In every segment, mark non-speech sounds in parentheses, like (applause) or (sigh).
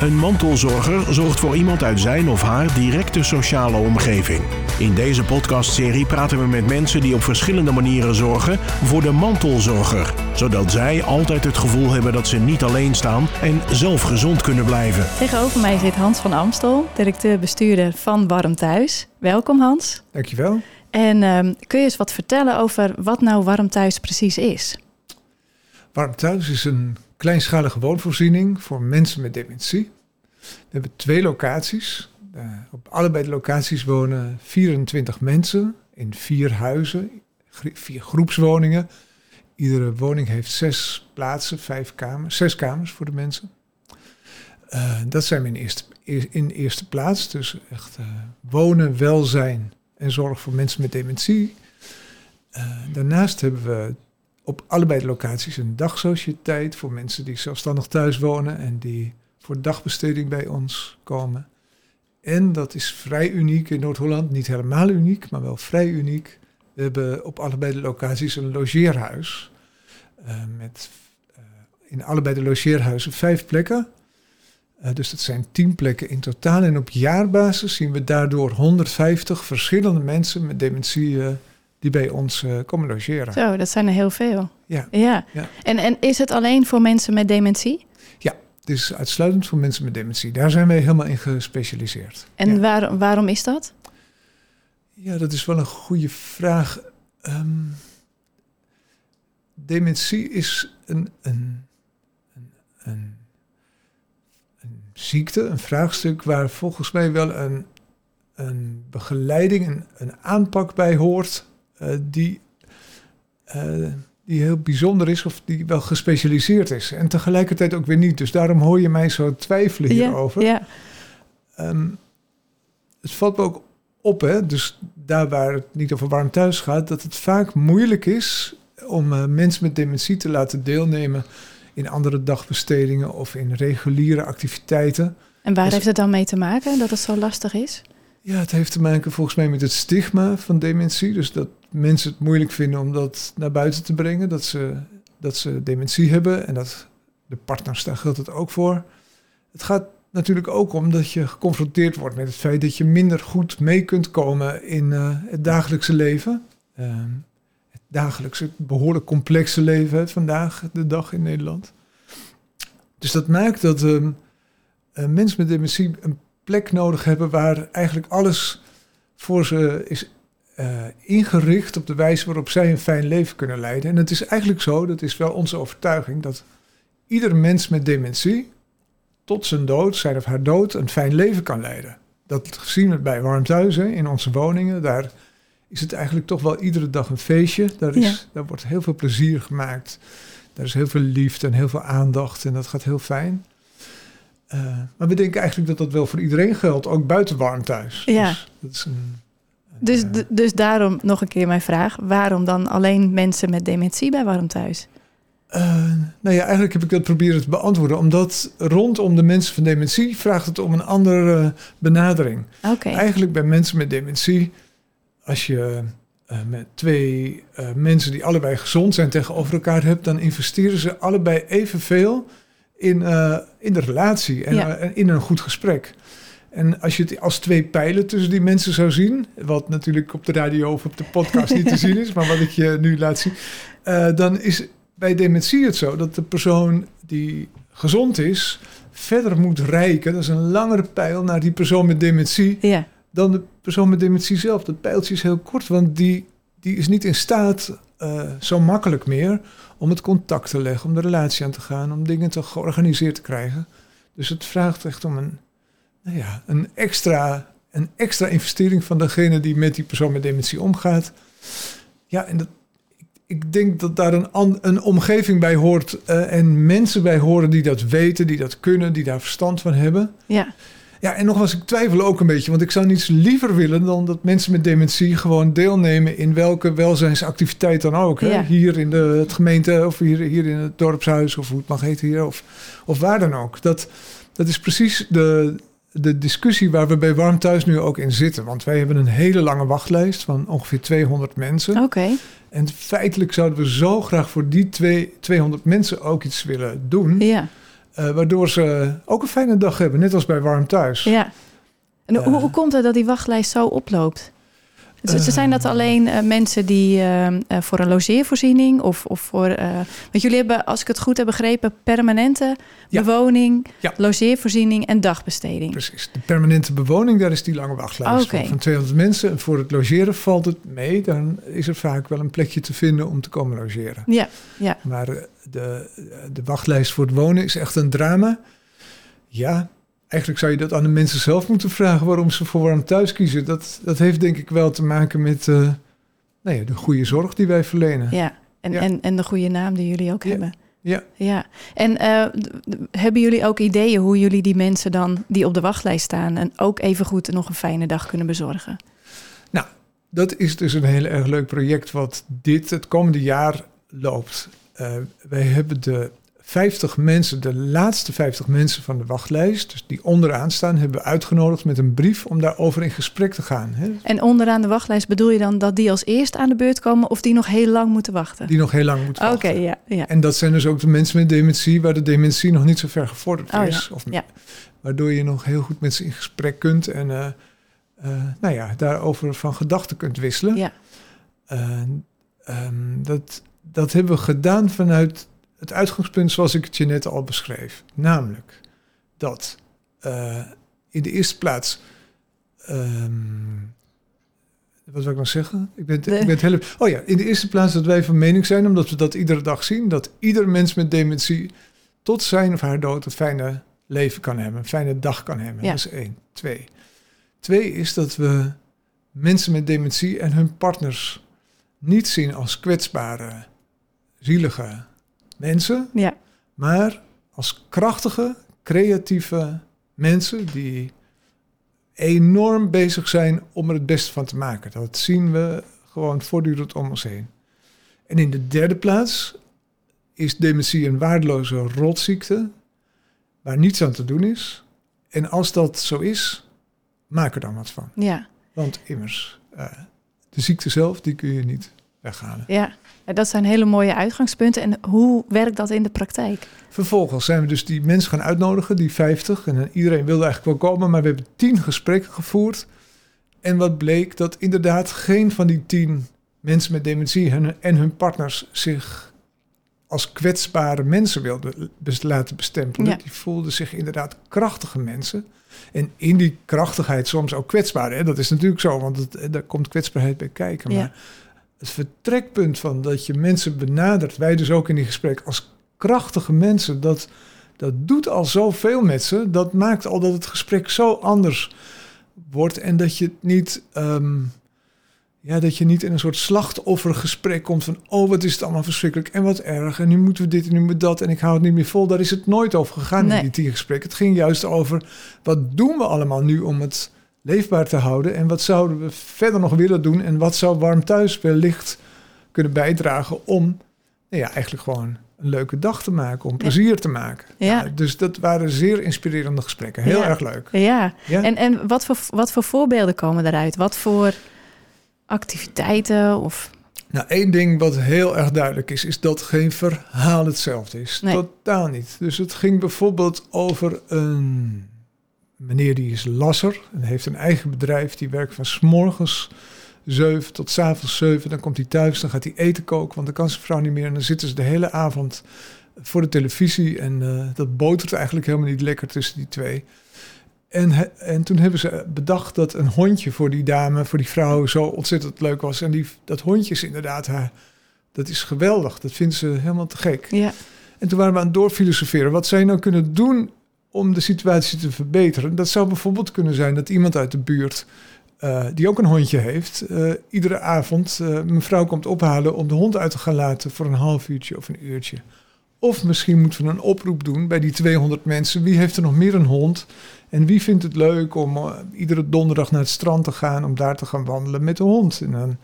Een mantelzorger zorgt voor iemand uit zijn of haar directe sociale omgeving. In deze podcastserie praten we met mensen die op verschillende manieren zorgen voor de mantelzorger, zodat zij altijd het gevoel hebben dat ze niet alleen staan en zelf gezond kunnen blijven. Tegenover mij zit Hans van Amstel, directeur-bestuurder van Warm Thuis. Welkom Hans. Dankjewel. En uh, kun je eens wat vertellen over wat nou Warm Thuis precies is? Warm Thuis is een kleinschalige woonvoorziening voor mensen met dementie. We hebben twee locaties. Uh, op allebei de locaties wonen 24 mensen in vier huizen, vier groepswoningen. Iedere woning heeft zes plaatsen, vijf kamers, zes kamers voor de mensen. Uh, dat zijn in eerste, plaats. Dus echt uh, wonen, welzijn en zorg voor mensen met dementie. daarnaast hebben we op allebei de locaties een dagsociëteit voor mensen die zelfstandig thuis wonen en die voor dagbesteding bij ons komen. En dat is vrij uniek in Noord-Holland, niet helemaal uniek, maar wel vrij uniek. We hebben op allebei de locaties een logeerhuis. Uh, met uh, in allebei de logeerhuizen vijf plekken. Uh, dus dat zijn tien plekken in totaal. En op jaarbasis zien we daardoor 150 verschillende mensen met dementie die bij ons komen logeren. Zo, dat zijn er heel veel. Ja. ja. ja. En, en is het alleen voor mensen met dementie? Ja, het is uitsluitend voor mensen met dementie. Daar zijn wij helemaal in gespecialiseerd. En ja. waar, waarom is dat? Ja, dat is wel een goede vraag. Um, dementie is een, een, een, een, een ziekte, een vraagstuk waar volgens mij wel een, een begeleiding, een, een aanpak bij hoort die, uh, die heel bijzonder is of die wel gespecialiseerd is. En tegelijkertijd ook weer niet. Dus daarom hoor je mij zo twijfelen hierover. Ja, ja. Um, het valt me ook op, hè, dus daar waar het niet over warm thuis gaat, dat het vaak moeilijk is om uh, mensen met dementie te laten deelnemen in andere dagbestedingen of in reguliere activiteiten. En waar Dus- heeft het dan mee te maken dat het zo lastig is? Ja, het heeft te maken volgens mij met het stigma van dementie. Dus dat mensen het moeilijk vinden om dat naar buiten te brengen. Dat ze, dat ze dementie hebben en dat de partners, daar geldt het ook voor. Het gaat natuurlijk ook om dat je geconfronteerd wordt met het feit dat je minder goed mee kunt komen in uh, het dagelijkse leven. Uh, het dagelijkse, behoorlijk complexe leven vandaag de dag in Nederland. Dus dat maakt dat uh, mensen met dementie een plek nodig hebben waar eigenlijk alles voor ze is uh, ingericht op de wijze waarop zij een fijn leven kunnen leiden. En het is eigenlijk zo, dat is wel onze overtuiging, dat ieder mens met dementie tot zijn dood, zijn of haar dood, een fijn leven kan leiden. Dat zien we bij warm thuis, hè, in onze woningen. Daar is het eigenlijk toch wel iedere dag een feestje. Daar, is, Ja. daar wordt heel veel plezier gemaakt. Daar is heel veel liefde en heel veel aandacht en dat gaat heel fijn. Uh, maar we denken eigenlijk dat dat wel voor iedereen geldt, ook buiten warm thuis. Ja. Dus dat is een, Dus, eh, dus daarom nog een keer mijn vraag. Waarom dan alleen mensen met dementie bij Warm Thuis? Uh, nou ja, eigenlijk heb ik dat proberen te beantwoorden. Omdat rondom de mensen van dementie vraagt het om een andere benadering. Eigenlijk bij mensen met dementie, als je uh, met twee uh, mensen die allebei gezond zijn tegenover elkaar hebt, dan investeren ze allebei evenveel in, in de relatie en Ja. in een goed gesprek. En als je het als twee pijlen tussen die mensen zou zien, wat natuurlijk op de radio of op de podcast niet te zien is, maar wat ik je nu laat zien, uh, dan is bij dementie het zo dat de persoon die gezond is verder moet reiken. Dat is een langere pijl naar die persoon met dementie Ja. dan de persoon met dementie zelf. Dat pijltje is heel kort, want die, die is niet in staat uh, zo makkelijk meer om het contact te leggen, om de relatie aan te gaan, om dingen te georganiseerd te krijgen. Dus het vraagt echt om een, nou ja, een, extra, een extra investering van degene die met die persoon met dementie omgaat. Ja, en dat, ik, ik denk dat daar een, een omgeving bij hoort uh, en mensen bij horen die dat weten, die dat kunnen, die daar verstand van hebben. Ja. Ja, en nogmaals, ik twijfel ook een beetje, want ik zou niets liever willen dan dat mensen met dementie gewoon deelnemen in welke welzijnsactiviteit dan ook. Hè? Ja. Hier in de het gemeente of hier, hier in het dorpshuis of hoe het mag heten hier of, of waar dan ook. Dat, dat is precies de, de discussie waar we bij Warm Thuis nu ook in zitten. Want wij hebben een hele lange wachtlijst van ongeveer 200 mensen. Oké. En feitelijk zouden we zo graag voor die twee, 200 mensen ook iets willen doen. Ja. Eh, waardoor ze ook een fijne dag hebben, net als bij Warm Thuis. Ja. En hoe, Eh. hoe komt het dat die wachtlijst zo oploopt? Ze, ze zijn dat alleen eh, mensen die eh, eh, voor een logeervoorziening of, of voor. want jullie hebben, als ik het goed heb begrepen, permanente Ja. bewoning, Ja. logeervoorziening en dagbesteding. Precies. De permanente bewoning, daar is die lange wachtlijst van, van 200 mensen. En voor het logeren valt het mee. Dan is er vaak wel een plekje te vinden om te komen logeren. Ja, ja, Maar de, de wachtlijst voor het wonen is echt een drama. Ja, eigenlijk zou je dat aan de mensen zelf moeten vragen waarom ze voor warm thuis kiezen. Dat, dat heeft denk ik wel te maken met nou ja, de goede zorg die wij verlenen. ja. En, Ja. En, en de goede naam die jullie ook Ja. hebben. Ja. Ja. En eh, hebben jullie ook ideeën hoe jullie die mensen dan die op de wachtlijst staan en ook even goed nog een fijne dag kunnen bezorgen? Dat is dus een heel erg leuk project wat dit het komende jaar loopt. Eh, wij hebben de 50 mensen, de laatste 50 mensen van de wachtlijst, dus die onderaan staan, hebben we uitgenodigd met een brief om daarover in gesprek te gaan. Hè? En onderaan de wachtlijst bedoel je dan dat die als eerst aan de beurt komen of die nog heel lang moeten wachten? Die nog heel lang moeten Oké, wachten. ja, ja. En dat zijn dus ook de mensen met dementie, waar de dementie nog niet zo ver gevorderd Oh ja, is. Of, ja. Waardoor je nog heel goed met ze in gesprek kunt en eh, eh, nou ja, daarover van gedachten kunt wisselen. ja. Eh, ehm, dat, dat hebben we gedaan vanuit het uitgangspunt zoals ik het je net al beschreef. Namelijk dat eh, in de eerste plaats. ehm, wat wil ik nou zeggen? Ik ben, ik ben het hele, oh ja, in de eerste plaats dat wij van mening zijn, omdat we dat iedere dag zien, dat ieder mens met dementie tot zijn of haar dood een fijne leven kan hebben, een fijne dag kan hebben. Ja. Dat is één. Twee. Twee is dat we mensen met dementie en hun partners niet zien als kwetsbare, zielige mensen, ja. maar als krachtige, creatieve mensen die enorm bezig zijn om er het beste van te maken. Dat zien we gewoon voortdurend om ons heen. En in de derde plaats is dementie een waardeloze rotziekte waar niets aan te doen is. En als dat zo is, maak er dan wat van. ja. Want immers, eh, de ziekte zelf, die kun je niet weghalen. Ja, dat zijn hele mooie uitgangspunten. En hoe werkt dat in de praktijk? Vervolgens zijn we dus die mensen gaan uitnodigen, die 50. En eh, iedereen wilde eigenlijk wel komen, maar we hebben tien gesprekken gevoerd. En wat bleek dat inderdaad geen van die tien mensen met dementie en, hun partners zich als kwetsbare mensen wilden bes- laten bestempelen. Ja. Die voelden zich inderdaad krachtige mensen. En in die krachtigheid soms ook kwetsbaar. Hè? Dat is natuurlijk zo, want het, eh, daar komt kwetsbaarheid bij kijken. Ja. Het vertrekpunt van dat je mensen benadert, wij dus ook in die gesprek, als krachtige mensen, dat, dat doet al zoveel met ze. Dat maakt al dat het gesprek zo anders wordt en dat je het niet, ehm, ja, dat je niet in een soort slachtoffergesprek komt van, oh wat is het allemaal verschrikkelijk en wat erg en nu moeten we dit en nu moeten we dat en ik hou het niet meer vol. Daar is het nooit over gegaan Nee. in die tien gesprekken. Het ging juist over, wat doen we allemaal nu om het leefbaar te houden en wat zouden we verder nog willen doen en wat zou warm thuis wellicht kunnen bijdragen om nou ja, eigenlijk gewoon een leuke dag te maken, om plezier te maken. Ja. dus dat waren zeer inspirerende gesprekken. Heel Ja. erg leuk. Ja, Ja? en, en wat, voor, wat voor voorbeelden komen daaruit? Wat voor activiteiten? Of... Nou, één ding wat heel erg duidelijk is, is dat geen verhaal hetzelfde is. Nee. Totaal niet. Dus het ging bijvoorbeeld over een meneer die is lasser en heeft een eigen bedrijf. Die werkt van 's morgens 7 tot 's avonds 7. Dan komt hij thuis, dan gaat hij eten koken, want dan kan zijn vrouw niet meer. En dan zitten ze de hele avond voor de televisie en eh, dat botert eigenlijk helemaal niet lekker tussen die twee. En, he- en toen hebben ze bedacht dat een hondje voor die dame, voor die vrouw, zo ontzettend leuk was. En die, dat hondje is inderdaad haar. Dat is geweldig. Dat vinden ze helemaal te gek. Ja, En toen waren we aan het doorfilosoferen. Wat zou je nou kunnen doen om de situatie te verbeteren? Dat zou bijvoorbeeld kunnen zijn dat iemand uit de buurt, eh, die ook een hondje heeft, eh, iedere avond eh mevrouw komt ophalen om de hond uit te gaan laten voor een half uurtje of een uurtje. Of misschien moeten we een oproep doen bij die 200 mensen. Wie heeft er nog meer een hond? En wie vindt het leuk om iedere donderdag naar het strand te gaan om daar te gaan wandelen met de hond? En dan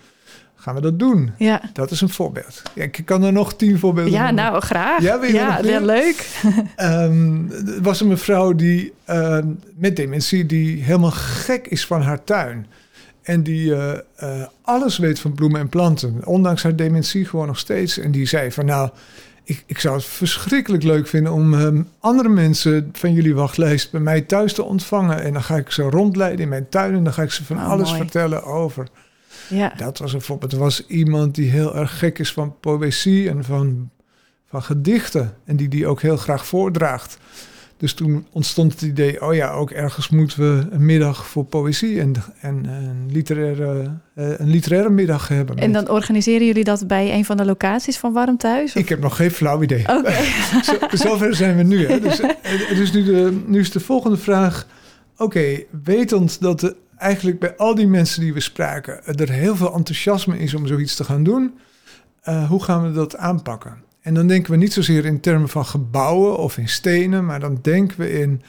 gaan we dat doen. ja. Dat is een voorbeeld. Ja, ik kan er nog tien voorbeelden ja noemen. nou graag. Ja, ja, leuk. (laughs) Ehm, er was een mevrouw die ehm, met dementie die helemaal gek is van haar tuin. En die eh, eh, alles weet van bloemen en planten. Ondanks haar dementie gewoon nog steeds. En die zei van nou, ik, ik zou het verschrikkelijk leuk vinden om ehm, andere mensen van jullie wachtlijst bij mij thuis te ontvangen. En dan ga ik ze rondleiden in mijn tuin en dan ga ik ze van Oh, alles mooi. vertellen over. Ja. Dat was een voorbeeld. Er was iemand die heel erg gek is van poëzie en van, van gedichten. En die die ook heel graag voordraagt. Dus toen ontstond het idee, oh ja, ook ergens moeten we een middag voor poëzie en, en een, literaire, eh, een literaire middag hebben. En dan organiseren jullie dat bij een van de locaties van Warm Thuis? Of- Ik heb nog geen flauw idee. Oké. (laughs) (laughs) Zo, zover zijn we nu. Hè? Dus, eh, dus nu, de, nu is de volgende vraag. Oké, wetend dat er eigenlijk bij al die mensen die we spraken... er heel veel enthousiasme is om zoiets te gaan doen... eh, hoe gaan we dat aanpakken? En dan denken we niet zozeer in termen van gebouwen of in stenen... maar dan denken we in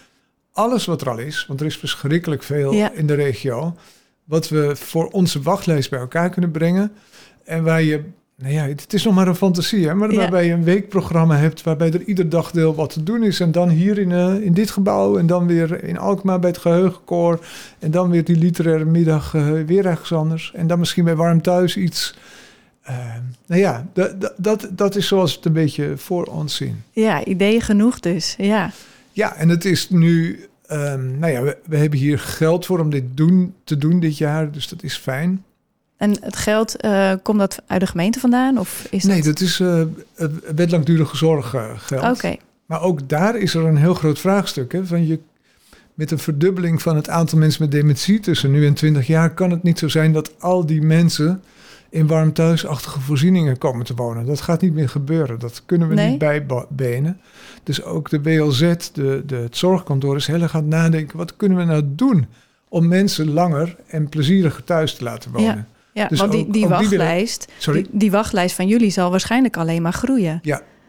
alles wat er al is... want er is verschrikkelijk veel Ja. in de regio... wat we voor onze wachtlijst bij elkaar kunnen brengen... en waar je nou ja, het is nog maar een fantasie, hè? maar Ja. waarbij je een weekprogramma hebt waarbij er ieder dagdeel wat te doen is. En dan hier in, eh, in dit gebouw en dan weer in Alkmaar bij het geheugenkoor. En dan weer die literaire middag eh, weer ergens anders. En dan misschien bij Warm Thuis iets. Eh, nou ja, dat, dat- is zoals het een beetje voor ons zien. Ja, ideeën genoeg dus. Ja. Ja, en het is nu... ehm, nou ja, we, we hebben hier geld voor om dit doen, te doen dit jaar, dus dat is fijn. En het geld, eh, komt dat uit de gemeente vandaan? Of is Nee, dat... dat is eh, wet langdurige zorg eh, geld. Oké, Maar ook daar is er een heel groot vraagstuk. Hè? Van je, met een verdubbeling van het aantal mensen met dementie tussen nu en 20 jaar kan het niet zo zijn dat al die mensen in warm thuisachtige voorzieningen komen te wonen. Dat gaat niet meer gebeuren. Dat kunnen we Nee? niet bijbenen. Dus ook de WLZ, de, de, het zorgkantoor, is heel erg aan het nadenken. Wat kunnen we nou doen om mensen langer en plezieriger thuis te laten wonen? ja, Dus want die, ook- die ook die willen- wachtlijst, Sorry, die, die wachtlijst van jullie zal waarschijnlijk alleen maar groeien.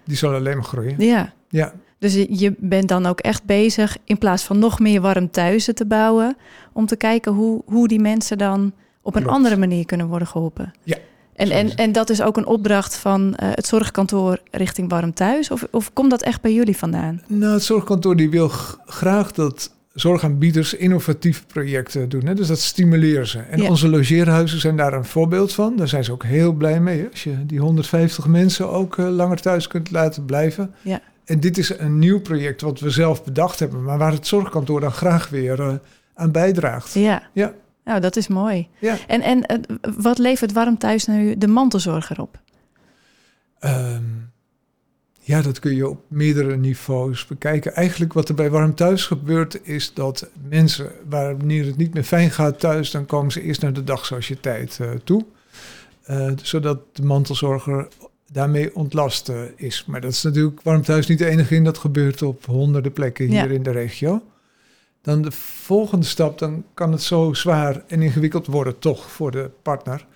die zal alleen maar groeien. Ja. Ja, Dus je- bent dan ook echt bezig, in plaats van nog meer warm thuizen te bouwen, om te kijken hoe, hoe die mensen dan op een Klopt. andere manier kunnen worden geholpen. Ja, En, en, en dat is ook een opdracht van eh, het zorgkantoor richting warm thuis? Of, of komt dat echt bij jullie vandaan? Nou, het zorgkantoor die wil graag dat zorgaanbieders innovatieve projecten doen. Hè? Dus dat stimuleren ze. En Ja. onze logeerhuizen zijn daar een voorbeeld van. Daar zijn ze ook heel blij mee. hè. Als je die 150 mensen ook eh, langer thuis kunt laten blijven. Ja. En dit is een nieuw project wat we zelf bedacht hebben. Maar waar het zorgkantoor dan graag weer eh, aan bijdraagt. Ja. Ja. Nou, dat is mooi. Ja. En, en eh, wat levert warm thuis nu de mantelzorger op? Ehm, ja, dat kun je op meerdere niveaus bekijken. Eigenlijk wat er bij Warm Thuis gebeurt, is dat mensen, wanneer het niet meer fijn gaat thuis, dan komen ze eerst naar de dagsociëteit eh, toe. Eh, zodat de mantelzorger daarmee ontlast eh, is. Maar dat is natuurlijk Warm Thuis niet de enige in. Dat gebeurt op honderden plekken hier Ja. in de regio. Dan de volgende stap, dan kan het zo zwaar en ingewikkeld worden toch voor de partner.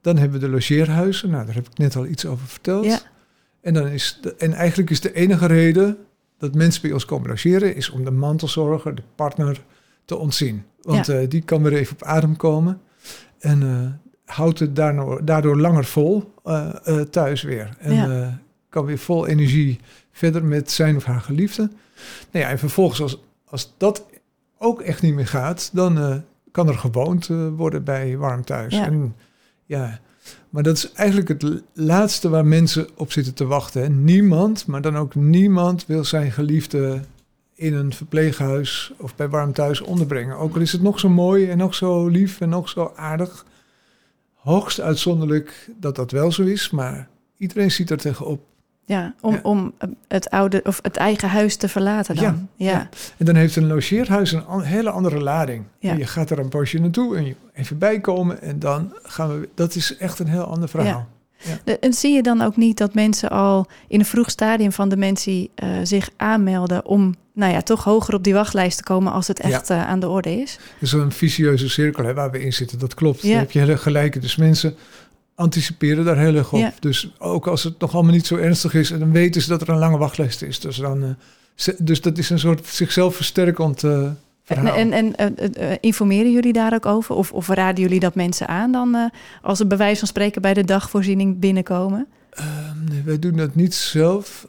Dan hebben we de logeerhuizen. Nou, daar heb ik net al iets over verteld. Ja. En, dan is de, en eigenlijk is de enige reden dat mensen bij ons komen logeren... is om de mantelzorger, de partner, te ontzien. Want eh, die kan weer even op adem komen. En eh, houdt het daardoor, daardoor langer vol eh, thuis weer. En Ja. kan weer vol energie verder met zijn of haar geliefde. Nou ja, en vervolgens als, als dat ook echt niet meer gaat... dan kan er gewoond worden bij warm thuis. Ja. En, ja, maar dat is eigenlijk het laatste waar mensen op zitten te wachten. Niemand, maar dan ook niemand wil zijn geliefde in een verpleeghuis of bij warm thuis onderbrengen. Ook al is het nog zo mooi en nog zo lief en nog zo aardig. Hoogst uitzonderlijk dat dat wel zo is, maar iedereen ziet er tegenop. Ja, om, Ja. om eh, het oude of het eigen huis te verlaten dan. Ja, Ja. En dan heeft een logeerhuis een an- hele andere lading. En je gaat er een poosje naartoe en je even bijkomen en dan gaan we... Dat is echt een heel ander verhaal. De- En zie je dan ook niet dat mensen al in een vroeg stadium van dementie eh, zich aanmelden om nou ja, toch hoger op die wachtlijst te komen als het echt eh, aan de orde is? Dus een vicieuze cirkel hè, waar we in zitten, dat klopt. Ja. Dan heb je hele gelijke. Dus mensen anticiperen daar heel erg op. Ja. Dus ook als het nog allemaal niet zo ernstig is, dan weten ze dat er een lange wachtlijst is. Dus, dan, eh, dus dat is een soort zichzelf versterkend En, verhaal. en, en eh, eh, informeren jullie daar ook over? Of, of raden jullie dat mensen aan dan als ze bij wijze van spreken bij de dagvoorziening binnenkomen? Ehm, nee, wij doen dat niet zelf.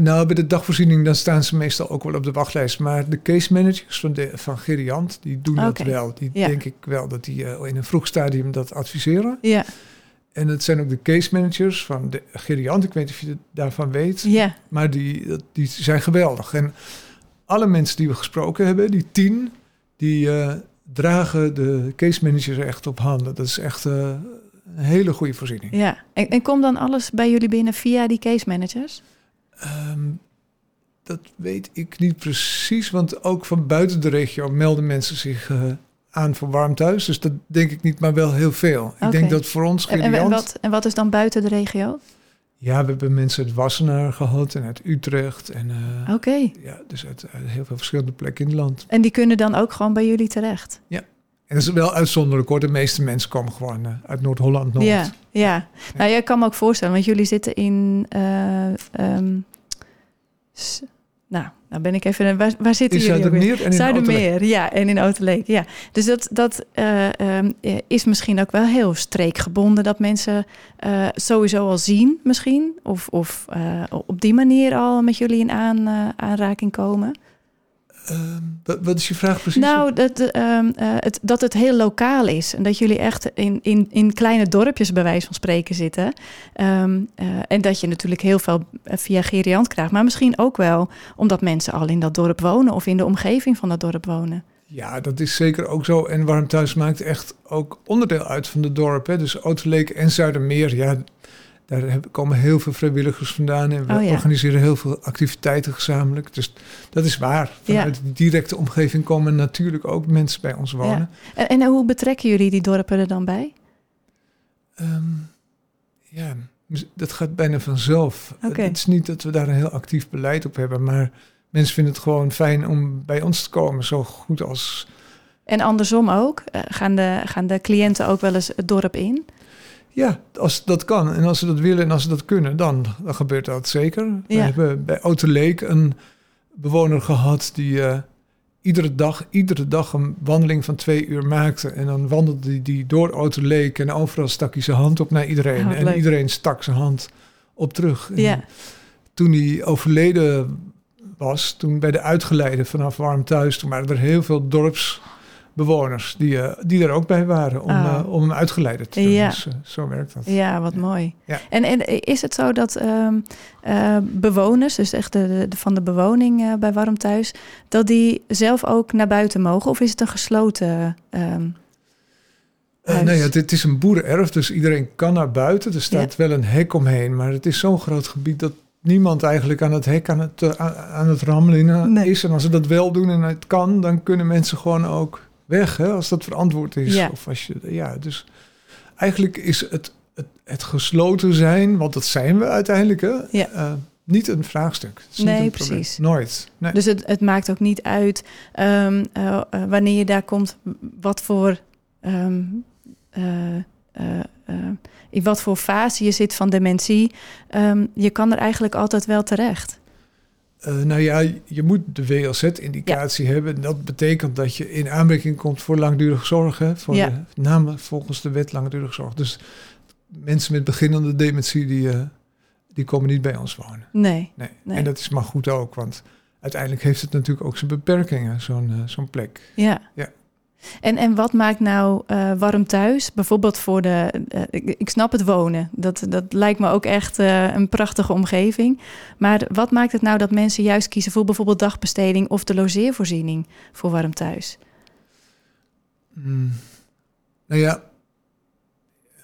Nou, bij de dagvoorziening dan staan ze meestal ook wel op de wachtlijst. Maar de case managers van, de, van Geriant, die doen dat wel. Die Ja. denk ik wel dat die in een vroeg stadium dat adviseren. Ja, En het zijn ook de case managers van de Geriant. Ik weet niet of je daarvan weet. Ja, Maar die, dat- die zijn geweldig. En alle mensen die we gesproken hebben, die tien, die eh, dragen de case managers echt op handen. Dat is echt eh, een hele goede voorziening. ja. En, en komt dan alles bij jullie binnen via die case managers? Ehm, dat weet ik niet precies, want ook van buiten de regio melden mensen zich eh, aan voor warm thuis. Dus dat denk ik niet, maar wel heel veel. Ik denk dat voor ons En, en, wat, en wat is dan buiten de regio? Ja, we hebben mensen uit Wassenaar gehad en uit Utrecht. En eh, Oké. ja, dus uit, uit heel veel verschillende plekken in het land. En die kunnen dan ook gewoon bij jullie terecht? En dat is wel uitzonderlijk hoor. De meeste mensen komen gewoon eh, uit Noord-Holland, Noord. Ja, ja. Nou, jij kan me ook voorstellen, want jullie zitten in. s- nou, nou ben ik even. Waar, waar zitten In jullie? Zuidermeer en in Otterleek. Zuidermeer, ja, en in Oterleek, ja. Dus dat, dat eh, ehm, eh, is misschien ook wel heel streekgebonden dat mensen eh, sowieso al zien, misschien, of, of eh, op die manier al met jullie in aan, aanraking komen. Ehm, wat, is je vraag precies? Nou, dat, ehm, eh, het, dat het heel lokaal is. En dat jullie echt in, in, in kleine dorpjes, bij wijze van spreken, zitten. Ehm, eh, en dat je natuurlijk heel veel eh, via Geriant krijgt. Maar misschien ook wel omdat mensen al in dat dorp wonen of in de omgeving van dat dorp wonen. Ja, dat is zeker ook zo. En Warm Thuis maakt echt ook onderdeel uit van het dorp. Hè. Dus Oterleek en Zuidermeer, ja, daar komen heel veel vrijwilligers vandaan. En we Oh ja. organiseren heel veel activiteiten gezamenlijk. Dus dat is waar. Vanuit de directe omgeving komen natuurlijk ook mensen bij ons wonen. En, en hoe betrekken jullie die dorpen er dan bij? Ehm, ja, dat gaat bijna vanzelf. Het is niet dat we daar een heel actief beleid op hebben, maar mensen vinden het gewoon fijn om bij ons te komen, zo goed als. En andersom ook? Eh, gaan, de, gaan de cliënten ook wel eens het dorp in? Ja, als dat kan en als ze dat willen en als ze dat kunnen, dan, dan gebeurt dat zeker. We hebben bij Oterleek een bewoner gehad die eh, iedere dag, iedere dag een wandeling van twee uur maakte. En dan wandelde die, die door Oterleek en overal stak hij zijn hand op naar iedereen. Oh, en leuk. iedereen stak zijn hand op terug. En Ja, toen hij overleden was, toen bij de uitgeleide vanaf Warm Thuis, toen waren er heel veel dorpsbewoners die, eh, die er ook bij waren om, Oh. eh, om hem uitgeleide te doen. Ja. Dus eh, zo werkt dat. ja wat mooi. Ja. En, en is het zo dat ehm, eh, bewoners, dus echt de, de- van de bewoning bij Warm Thuis, dat die zelf ook naar buiten mogen? Of is het een gesloten... ehm, Eh, nee, het, het is een boerenerf, dus iedereen kan naar buiten. Er staat wel een hek omheen, maar het is zo'n groot gebied dat niemand eigenlijk aan het hek aan het, aan- aan het rammelen Nee. is. En als ze dat wel doen en het kan, dan kunnen mensen gewoon ook weg, hè, als dat verantwoord is. Ja. Of als je, ja, dus eigenlijk is het, het, het gesloten zijn, want dat zijn we uiteindelijk, hè, Ja. eh, niet een vraagstuk. Het is Nee, een precies. Nooit. Nee. Dus het, het maakt ook niet uit ehm, eh, eh, wanneer je daar komt, wat voor, ehm, eh, eh, eh, in wat voor fase je zit van dementie. Ehm, je kan er eigenlijk altijd wel terecht. Eh, nou ja, je moet de WLZ-indicatie hebben. En dat betekent dat je in aanmerking komt voor langdurige zorg. Hè? Voor Ja. de, namen volgens de wet langdurige zorg. Dus mensen met beginnende dementie, die, eh, die komen niet bij ons wonen. Nee. Nee. Nee. En dat is maar goed ook, want uiteindelijk heeft het natuurlijk ook zijn beperkingen, zo'n eh, zo'n plek. Ja. Ja. En, en wat maakt nou eh, warm thuis? Bijvoorbeeld voor de. eh, ik, snap het wonen. Dat, dat lijkt me ook echt eh, een prachtige omgeving. Maar wat maakt het nou dat mensen juist kiezen voor bijvoorbeeld dagbesteding of de logeervoorziening voor warm thuis? Mm. Nou ja,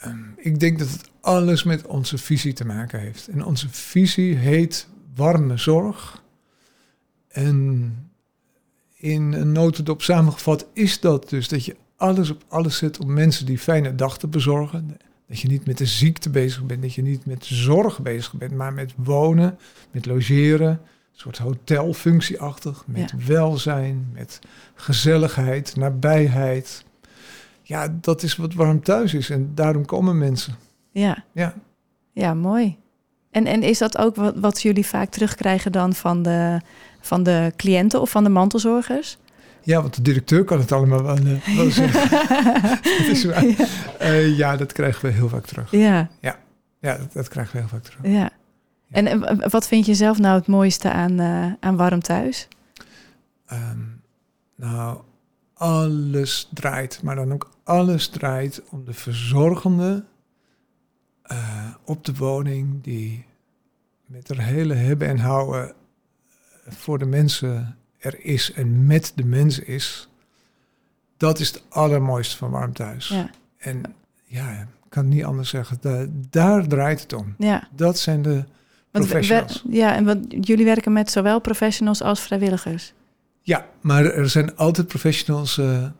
ehm, ik denk dat het alles met onze visie te maken heeft. En onze visie heet warme zorg. En in een notendop samengevat is dat dus dat je alles op alles zet om mensen die fijne dag te bezorgen. Dat je niet met de ziekte bezig bent, dat je niet met zorg bezig bent, maar met wonen, met logeren, een soort hotelfunctieachtig, met welzijn, met gezelligheid, nabijheid. Ja, dat is wat warm thuis is en daarom komen mensen. Ja, Ja, ja mooi. En, en is dat ook wat, wat jullie vaak terugkrijgen dan van de, van de cliënten of van de mantelzorgers? ja want de directeur kan het allemaal wel, eh, wel zeggen. (laughs) dat is waar. Ja. Eh, ja, dat krijgen we heel vaak terug. Ja, Ja, dat, dat krijgen we heel vaak terug. ja. En wat vind je zelf nou het mooiste aan, eh, aan warm thuis? Ehm, nou, alles draait, maar dan ook alles draait om de verzorgende op de woning die met er hele hebben en houden voor de mensen er is en met de mensen is. Dat is het allermooiste van warm thuis. Ja. En ja, ik kan het niet anders zeggen. Da- daar draait het om. Ja. Dat zijn de Want professionals. we- ja, en wat, jullie werken met zowel professionals als vrijwilligers Ja, maar er zijn altijd professionals eh, eh,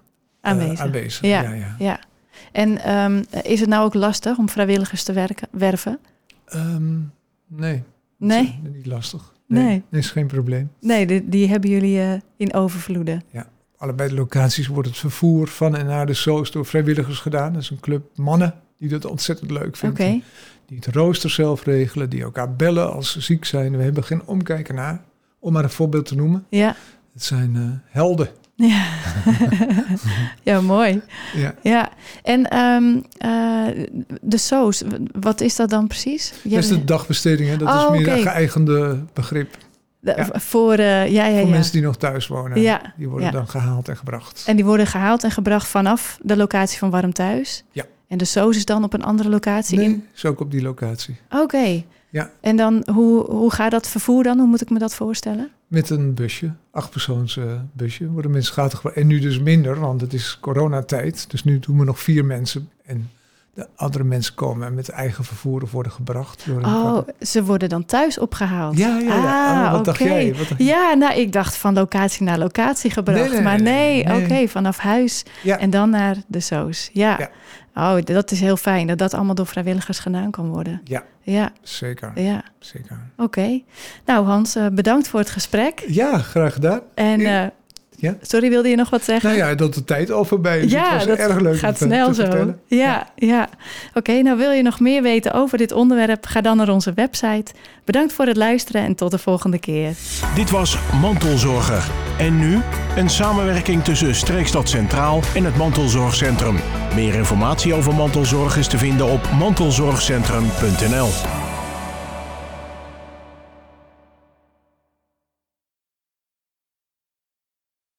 aanwezig. aanwezig. Ja. ja, ja. Ja. En ehm, is het nou ook lastig om vrijwilligers te werken, werven? Ehm, nee. Nee? Niet lastig. Nee. Nee. Dat is geen probleem. Nee, die, die hebben jullie eh, in overvloeden. Allebei de locaties wordt het vervoer van en naar de soos door vrijwilligers gedaan. Dat is een club mannen die dat ontzettend leuk vinden. Die het rooster zelf regelen, die elkaar bellen als ze ziek zijn. We hebben geen omkijken naar, om maar een voorbeeld te noemen. Ja. Het zijn eh, helden. Ja. (laughs) ja, mooi. Ja. Ja. En ehm, eh, de soos, wat is dat dan precies? Dat is de dagbesteding, hè? dat Oh, is meer oké. een geëigende begrip. De- ja. Voor, eh, ja, ja, Voor mensen die nog thuis wonen. Ja, Die worden dan gehaald en gebracht. En die worden gehaald en gebracht vanaf de locatie van Warm Thuis? Ja. En de soos is dan op een andere locatie? in? Nee, is ook op die locatie. Oké. Ja. En dan, hoe, hoe gaat dat vervoer dan? Hoe moet ik me dat voorstellen? Met een busje, achtpersoons eh, busje, worden mensen gratis. En nu dus minder, want het is coronatijd. Dus nu doen we nog vier mensen. En de andere mensen komen met eigen vervoer worden gebracht. Door Oh, ze worden dan thuis opgehaald? ja, ja, ja. Ah, Oh, wat dacht jij? Wat dacht- Ja, nou, ik dacht van locatie naar locatie gebracht. Nee, nee, maar nee, oké, vanaf huis Ja. en dan naar de soos. Ja. Ja. Oh, dat is heel fijn dat dat allemaal door vrijwilligers gedaan kan worden. Ja, Ja, zeker. ja. zeker. Oké. Nou, Hans, eh, bedankt voor het gesprek. Ja, graag gedaan. En Ja. Ja. sorry, wilde je nog wat zeggen? Nou ja, dat de tijd al voorbij is. ja, het was dat erg leuk gaat om te- snel te zo. vertellen. Ja, ja. Oké, nou wil je nog meer weten over dit onderwerp? Ga dan naar onze website. Bedankt voor het luisteren en tot de volgende keer. Dit was Mantelzorger. En nu een samenwerking tussen Streekstad Centraal en het Mantelzorgcentrum. Meer informatie over mantelzorg is te vinden op mantelzorgcentrum.nl.